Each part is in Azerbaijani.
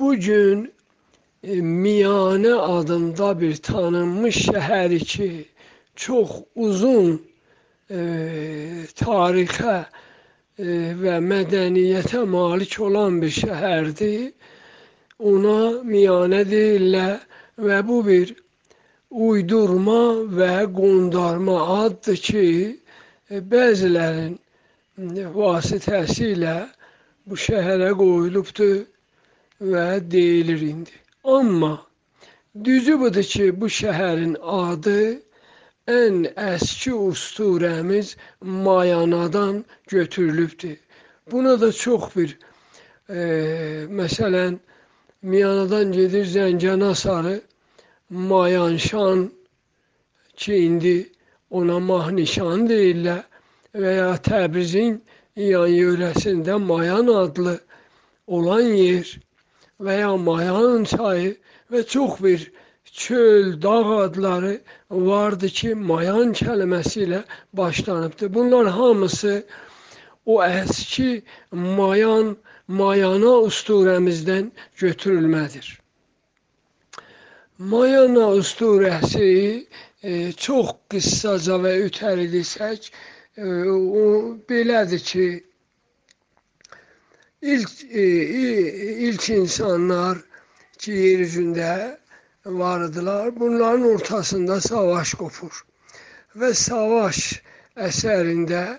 bu gün e, Miyane adında bir tanınmış şəhəri ki, çox uzun e, tarixə e, və mədəniyyətə malik olan bir şəhərdir. Ona Miyane deyirlər və bu bir uydurma və qondarma addır ki, e, bəzilərin vasitəsilə bu şəhərə qoyulubdur və deyilir indi. Amma düzü budur ki, bu şəhərin adı ən əski usturəmiz Mayanadan götürülübdür. Buna da çox bir e, məsələn Miyanadan gedir Zəncana sarı Mayanşan ki, indi ona Mahnişan deyirlər və ya Təbrizin yan yörəsində Mayan adlı olan yer və ya Mayan çayı və çox bir çöl, dağ adları vardı ki, Mayan kəlməsi ilə başlanıbdı. Bunlar hamısı o əski Mayan, Mayana usturəmizdən götürülmədir. Mayana usturəsi e, çox qıssaca və ötəri desək, e, o belədir ki, ilk e, ilk insanlar ki, yer üzündə vardılar. Bunların ortasında savaş qopur. Və savaş əsərində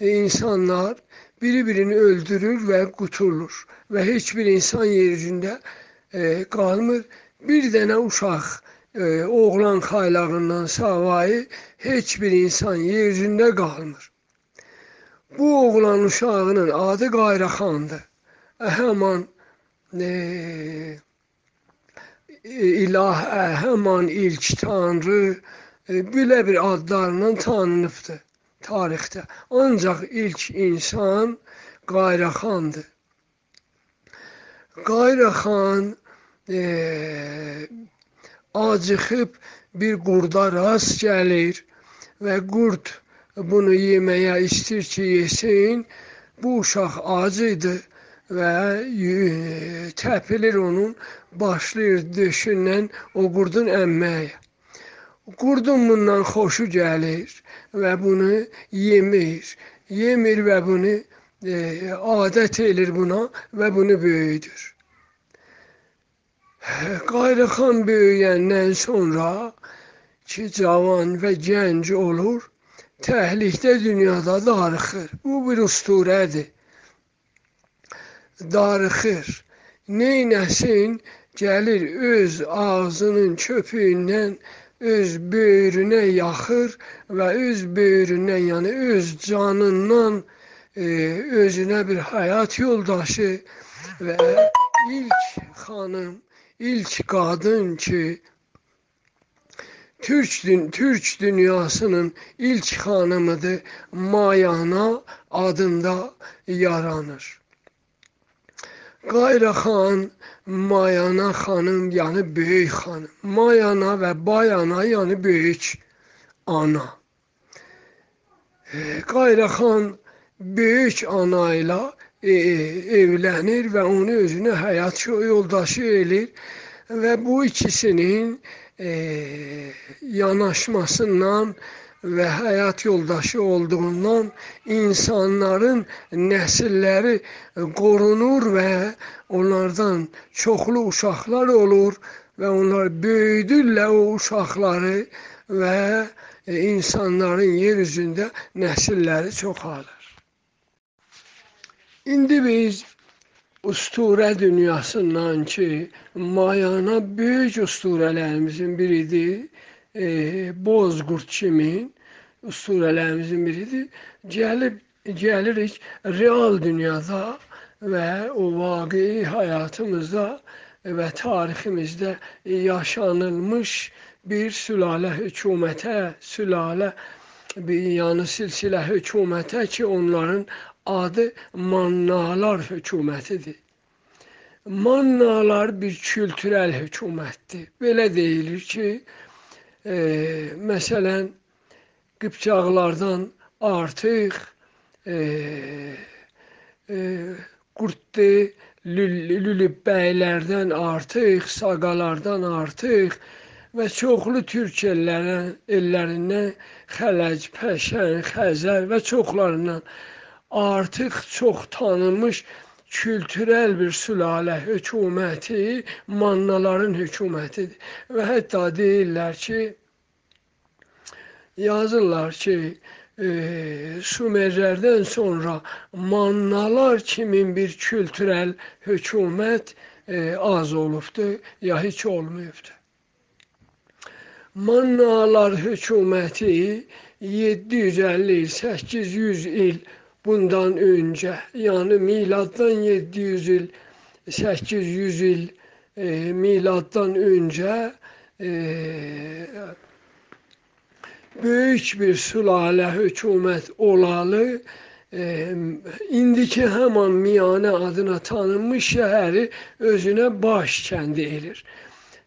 insanlar biri-birini öldürür və qutulur. Və heç bir insan yer üzündə e, qalmır. Bir dənə uşaq e, oğlan xaylağından savayı heç bir insan yer üzündə qalmır. Bu oğlan uşağının adı Qayraxandır. Həman e, ilah, həman ilk tanrı e, belə bir adlarla tanınıbdır tarixdə. Ancaq ilk insan Qayraxandır. Qayraxan e, acıxıb bir qurda rast gəlir və qurd bunu yeməyə istəyir ki, yesin. Bu uşaq ac idi və təpilir onun, başlayır döşündən o qurdun əmməyə. Qurdun bundan xoşu gəlir və bunu yemir. Yemir və bunu e, adət edir buna və bunu böyüdür. Qayrıxan böyüyəndən sonra ki, cavan və gənc olur, təhlükdə dünyada darıxır. Bu bir usturədir. Darıxır. Neynəsin? Gəlir öz ağzının köpüyündən öz böyrünə yaxır və öz böyründən, yəni öz canından e, özünə bir həyat yoldaşı və ilk xanım ilk qadın ki Türk, Türk dünyasının ilk xanımıdır. Mayana adında yaranır. Qayra xan, Mayana xanım, yəni böyük xanım. Mayana və Bayana, yəni böyük ana. Qayra xan böyük ana ilə e, evlənir və onu özünə həyat yoldaşı eləyir və bu ikisinin e, yanaşmasından və həyat yoldaşı olduğundan insanların nəsilləri qorunur və onlardan çoxlu uşaqlar olur və onlar böyüdürlər o uşaqları və insanların yer üzündə nəsilləri çoxalır. İndi biz usturə dünyasından ki, Mayana böyük usturələrimizin biridir. E, Bozqurd kimin usturələrimizin biridir. Gəlib gəlirik real dünyada və o vaqei həyatımızda və tariximizdə yaşanılmış bir sülalə hökumətə, sülalə bir yanı silsilə hökumətə ki, onların adı Mannalar hökumətidir. Mannalar bir kültürel hökumətdir. Belə deyilir ki, e, məsələn, Qıpçaqlardan artıq e, e, Qurtdi, lülübbəylərdən artıq, saqalardan artıq və çoxlu türk ellərindən, ellərindən Xələc, Pəşən, Xəzər və çoxlarından artıq çox tanınmış kültürel bir sülalə hökuməti mannaların hökumətidir. Və hətta deyirlər ki, yazırlar ki, e, Sumerlərdən sonra mannalar kimin bir kültürel hökumət e, az olubdu, ya heç olmayıbdı. Mannalar hökuməti 750 il, 800 il bundan önce yani milattan 700 yıl 800 yıl e, milattan önce e, büyük bir sülale hükümet olalı e, indiki hemen Miyane adına tanınmış şehri özüne baş kendi elir.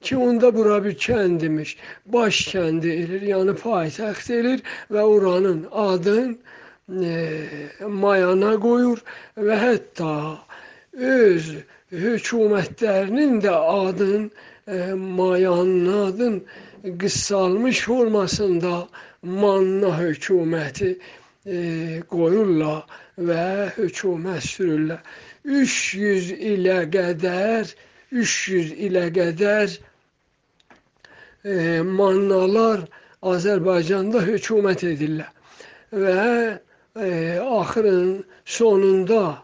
Ki onda bura bir kendimiş. Baş kendi elir, yani payitaxt elir ve oranın adın e, mayana qoyur və hətta öz hökumətlərinin də adın e, mayanın adın qısalmış formasında manna hökuməti e, qoyurlar və hökumət sürürlər. 300 ilə qədər 300 ilə qədər e, mannalar Azərbaycanda hökumət edirlər və e, axırın sonunda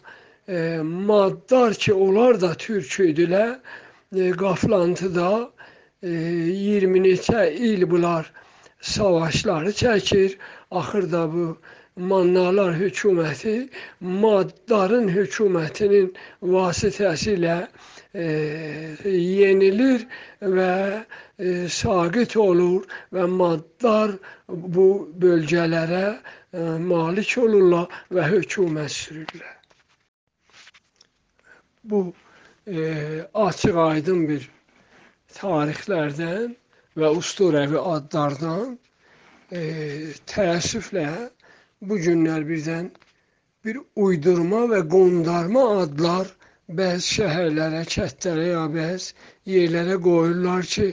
e, maddar ki onlar da türk idilər, e, qaflantıda e, 20 neçə il bunlar savaşları çəkir. Axırda bu Mannalar hökuməti Maddarın hökumətinin vasitəsilə e, yenilir və e, saqit olur və Maddar bu bölgələrə e, malik olurlar və hökumət sürürlər. Bu e, açıq aydın bir tarixlərdən və usturəvi adlardan e, təəssüflə bu günlər birdən bir uydurma və qondarma adlar bəzi şəhərlərə, kəndlərə ya bəzi yerlərə qoyurlar ki,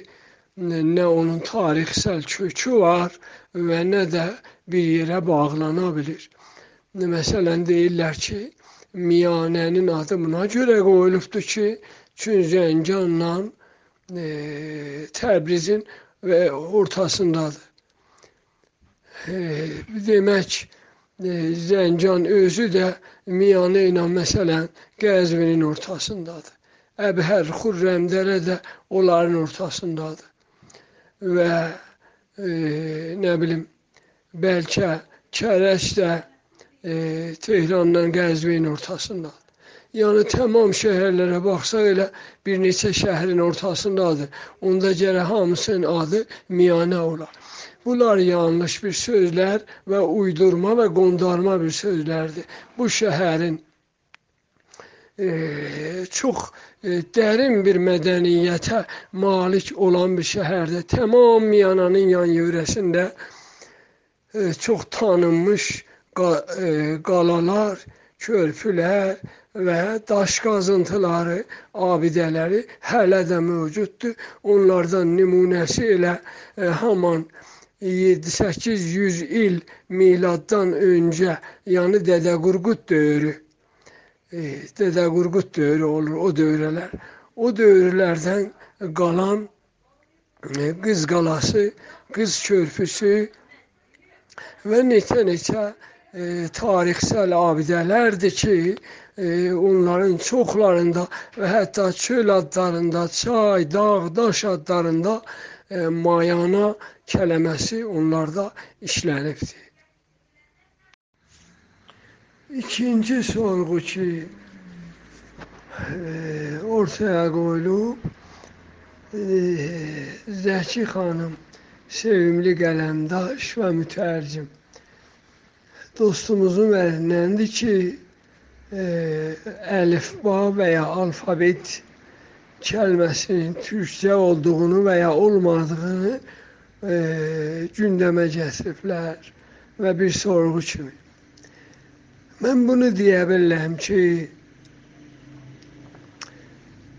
nə onun tarixsel kökü var və nə də bir yerə bağlana bilir. Məsələn deyirlər ki, Miyanənin adı buna görə qoyulubdur ki, çünki Zəncanla e, Təbrizin və ortasındadır. E, demək, Zəncan özü də Miyanə ilə məsələn Qəzvinin ortasındadır. Əbhər, Xurrəmdərə də onların ortasındadır və e, nə bilim bəlkə Kərəc də e, Tehrandan Qəzvin ortasındadır. Yəni tamam şəhərlərə baxsaq elə bir neçə şəhərin ortasındadır. Onda gərək hamısının adı Miyanə olar. Bunlar yanlış bir sözlər və uydurma və qondarma bir sözlərdir. Bu şəhərin e, çox e, dərin bir mədəniyyətə malik olan bir şəhərdə, tamam Miyananın yan yörəsində e, çox tanınmış e, qalalar, körpülər və daş qazıntıları, abidələri hələ də mövcuddur. Onlardan nümunəsi elə haman 7-800 il miladdan öncə, yəni Dədə Qurqud dövrü e, Dədə Qurqud dövrü olur, o dövrələr. O dövrlərdən qalan e, Qız qalası, Qız körpüsü və neçə-neçə e, tarixsel abidələrdir ki, e, onların çoxlarında və hətta çöl adlarında, çay, dağ, daş adlarında e, mayana kələməsi onlarda işlənibdir. İkinci sorgu ki e, ortaya koyulub e, Zəki xanım sevimli qələmdaş və mütərcim dostumuzun əlindəndir ki e, əlifba və ya alfabet kəlməsinin türkcə olduğunu və ya olmadığını e, gündəmə gətiriblər və bir sorğu kimi. Mən bunu deyə bilərəm ki,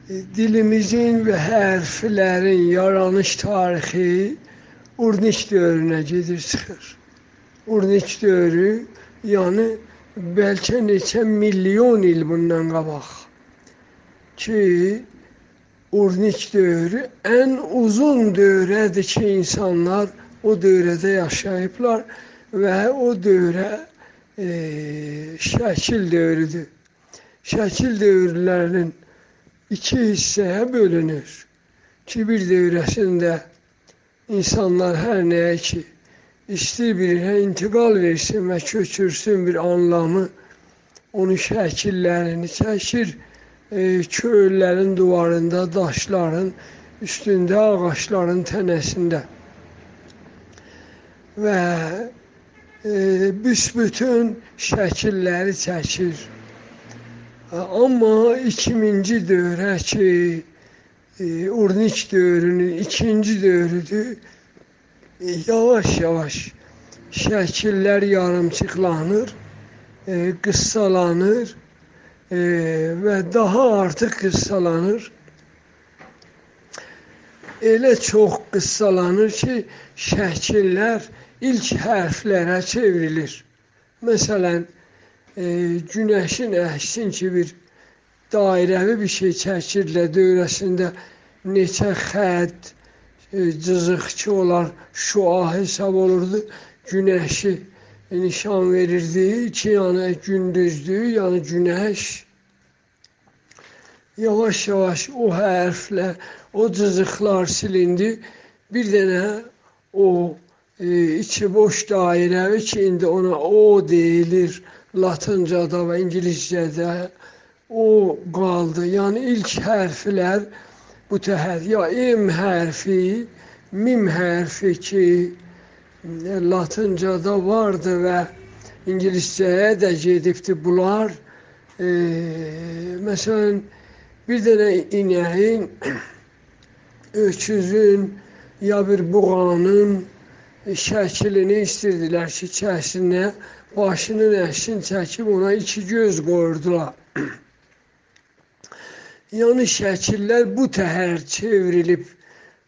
dilimizin və hərflərin yaranış tarixi Urniç dövrünə gedir çıxır. Urniç dövrü, yəni bəlkə neçə milyon il bundan qabaq ki, Urniç dövrü ən uzun dövrədir ki, insanlar o dövrədə yaşayıblar və o dövrə e, şəkil dövrüdür. Şəkil dövrlərinin iki hissəyə bölünür. Ki, bir dövrəsində insanlar hər nəyə ki, istəyir birine intiqal versin və köçürsün bir anlamı, onun şəkillərini çəkir, e, köylərin duvarında, daşların üstündə, ağaçların tənəsində. Və e, büsbütün şəkilləri çəkir. Amma 2000-ci dövrə ki, e, Urniç dövrünün ikinci dövrüdür. E, yavaş-yavaş şəkillər yarımçıqlanır, e, qıssalanır e, və daha artıq qıssalanır. Elə çox qıssalanır ki, şəkillər ilk hərflərə çevrilir. Məsələn, e, günəşin əksin ki, bir dairəvi bir şey çəkirlər dövrəsində neçə xətt, e, cızıqçı olar, şua hesab olurdu. Günəşi nişan verirdi ki, yəni gündüzdür, yəni günəş. Yavaş-yavaş o hərflər, o cızıqlar silindi. Bir dənə o e, içi boş dairəvi ki, indi ona o deyilir. Latıncada və ingiliscədə o qaldı. Yəni ilk hərflər bu təhər ya M hərfi, mim hərfi ki Latıncada vardı və ingiliscəyə də gedibdi bunlar. E, məsələn, bir dənə inəyin, öküzün, ya bir buğanın şəklini istəyirdilər ki, kəsinə başının əşin çəkib ona iki göz qoyurdular. Yəni şəkillər bu təhər çevrilib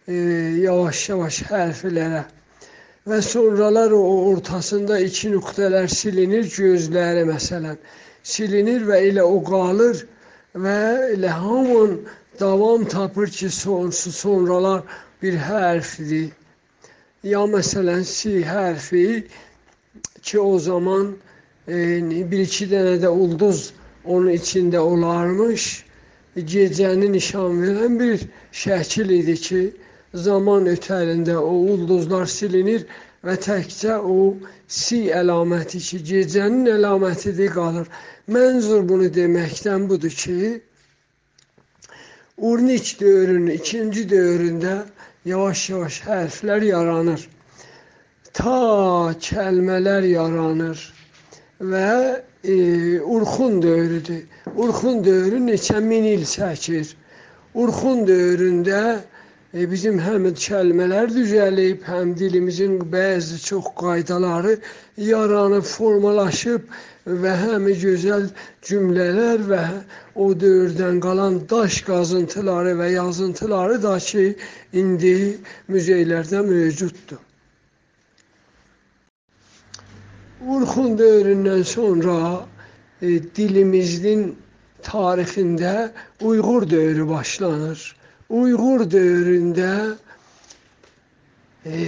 e, yavaş-yavaş hərflərə və sonralar o ortasında iki nöqtələr silinir, gözləri məsələn silinir və elə o qalır və elə hamın davam tapır ki, sonsuz sonralar bir hərfdir. Ya məsələn si hərfi ki o zaman e, bir iki dənə də ulduz onun içində olarmış gecəni nişan verən bir şəkil idi ki, zaman ötərində o ulduzlar silinir və təkcə o si əlaməti ki, gecənin əlamətidir qalır. Mənzur bunu deməkdən budur ki, Urniç dövrünün ikinci dövründə yavaş-yavaş hərflər yaranır. Ta kəlmələr yaranır və e, Urxun dövrüdür. Urxun dövrü neçə min il çəkir. Urxun dövründə e, bizim həm kəlmələr düzəlib, həm dilimizin bəzi çox qaydaları yaranıb, formalaşıb və həm gözəl cümlələr və o dövrdən qalan daş qazıntıları və yazıntıları da ki, indi muzeylərdə mövcuddur. Urxun dövründən sonra e, dilimizin tarixində Uyğur dövrü başlanır. Uyğur dövründə e,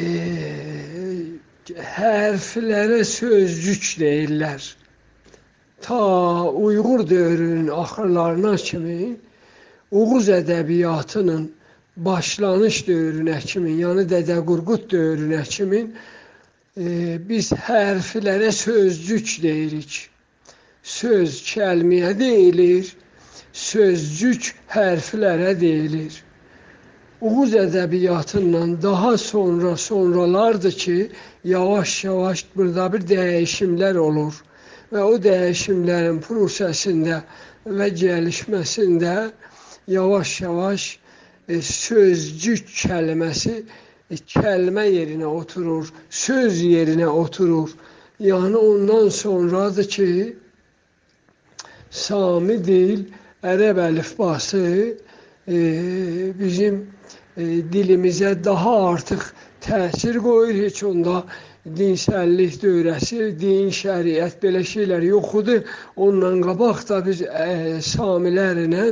hərflərə sözcük deyirlər. Ta Uyğur dövrünün axırlarına kimi Oğuz ədəbiyyatının başlanış dövrünə kimi, yəni Dədə Qurqud dövrünə kimi e, biz hərflərə sözcük deyirik. Söz kəlməyə deyilir, sözcük hərflərə deyilir. Oğuz ədəbiyyatından daha sonra sonralardır ki, yavaş-yavaş burada bir dəyişimlər olur və o dəyişimlərin prosesində və gəlişməsində yavaş-yavaş e, sözcük kəlməsi kəlmə yerinə oturur, söz yerinə oturur. Yəni ondan sonradır ki, Sami dil, ərəb əlifbası e, bizim e, dilimizə daha artıq təsir qoyur. Heç onda dinsəllik dövrəsi, din, şəriət belə şeylər yox idi. Ondan qabaq da biz ə, samilərlə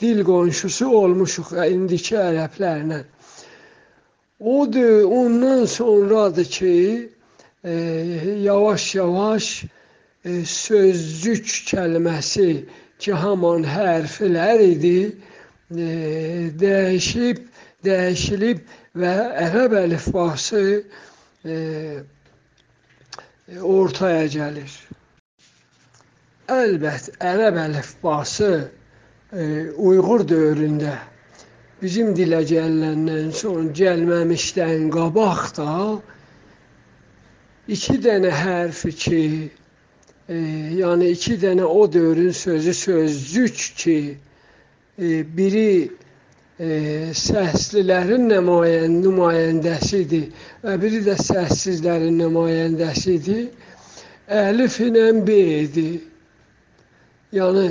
dil qonşusu olmuşuq indiki ərəblərlə. Odur, ondan sonradır ki, e, yavaş yavaş e, sözcük kəlməsi ki, haman hərflər idi, e, dəyişib, dəyişilib və ərəb əlifbası e, ortaya gəlir. Əlbət, ərəb əlifbası e, Uyğur dövründə bizim dilə gəlindən sonra gəlməmişdən qabaq da iki dənə hərfi ki, e, yəni iki dənə o dövrün sözü sözcük ki, e, biri e, səslilərin nümayen, nümayəndəsidir və biri də səssizlərin nümayəndəsidir. Əlif ilə B idi. Yəni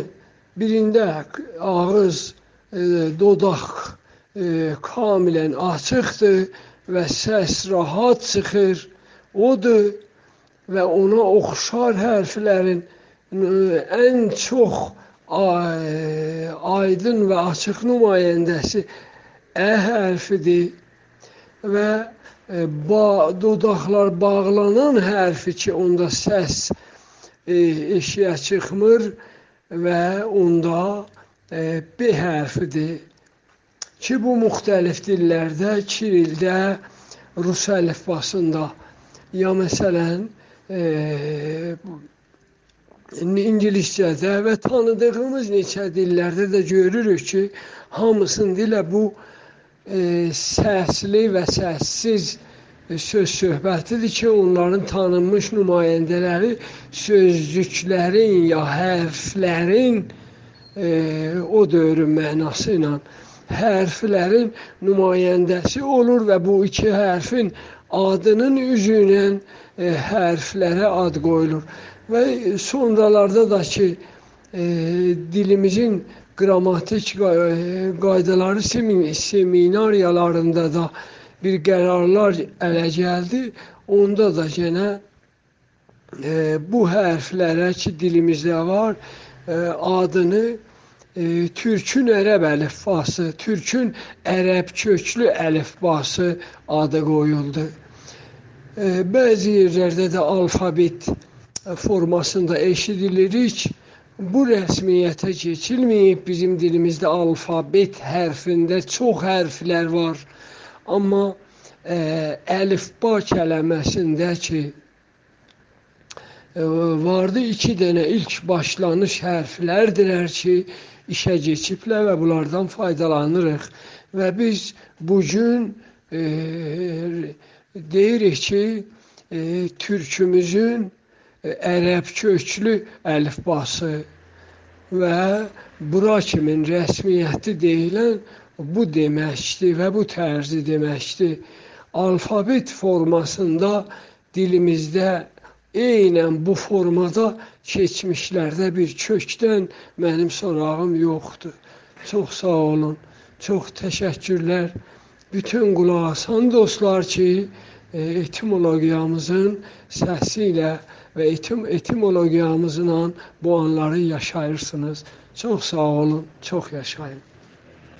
birində ağız e, dodaq e, kamilən açıqdır və səs rahat çıxır. Odur və ona oxşar hərflərin e, ən çox aydın və açıq nümayəndəsi ə hərfidir. Və e, ba dodaqlar bağlanan hərfi ki, onda səs e, eşiyə çıxmır və onda e, B hərfidir. Ki, bu müxtəlif dillərdə, Kirildə, Rus əlifbasında ya məsələn e, ingiliscədə və tanıdığımız neçə dillərdə də görürük ki, hamısında ilə bu e, səsli və səssiz söz söhbətidir ki, onların tanınmış nümayəndələri sözcüklərin ya hərflərin e, o dövrün mənası ilə hərflərin nümayəndəsi olur və bu iki hərfin adının üzünə e, hərflərə ad qoyulur. Və sonralarda da ki, e, dilimizin qrammatik qaydaları seminariyalarında da bir qərarlar ələ gəldi. Onda da yenə e, bu hərflərə ki, dilimizdə var, adını e, Türkün ərəb əlifbası, Türkün ərəb köklü əlifbası adı qoyuldu. E, bəzi yerlərdə də alfabet formasında eşidilirik. Bu rəsmiyyətə keçilməyib. Bizim dilimizdə alfabet hərfində çox hərflər var. Amma ə, əlifba kəlməsində ki, vardı iki dənə ilk başlanış hərflərdilər ki, işə keçiblər və bunlardan faydalanırıq. Və biz bu gün e, deyirik ki, e, türkümüzün e, ərəb köklü əlifbası və bura kimin rəsmiyyəti deyilən bu deməkdir və bu tərzi deməkdir. Alfabet formasında dilimizdə eynən bu formada keçmişlərdə bir kökdən mənim sorağım yoxdur. Çox sağ olun, çox təşəkkürlər. Bütün qulaq asan dostlar ki, e, etimologiyamızın səsi ilə və etim etimologiyamızla bu anları yaşayırsınız. Çox sağ olun, çox yaşayın.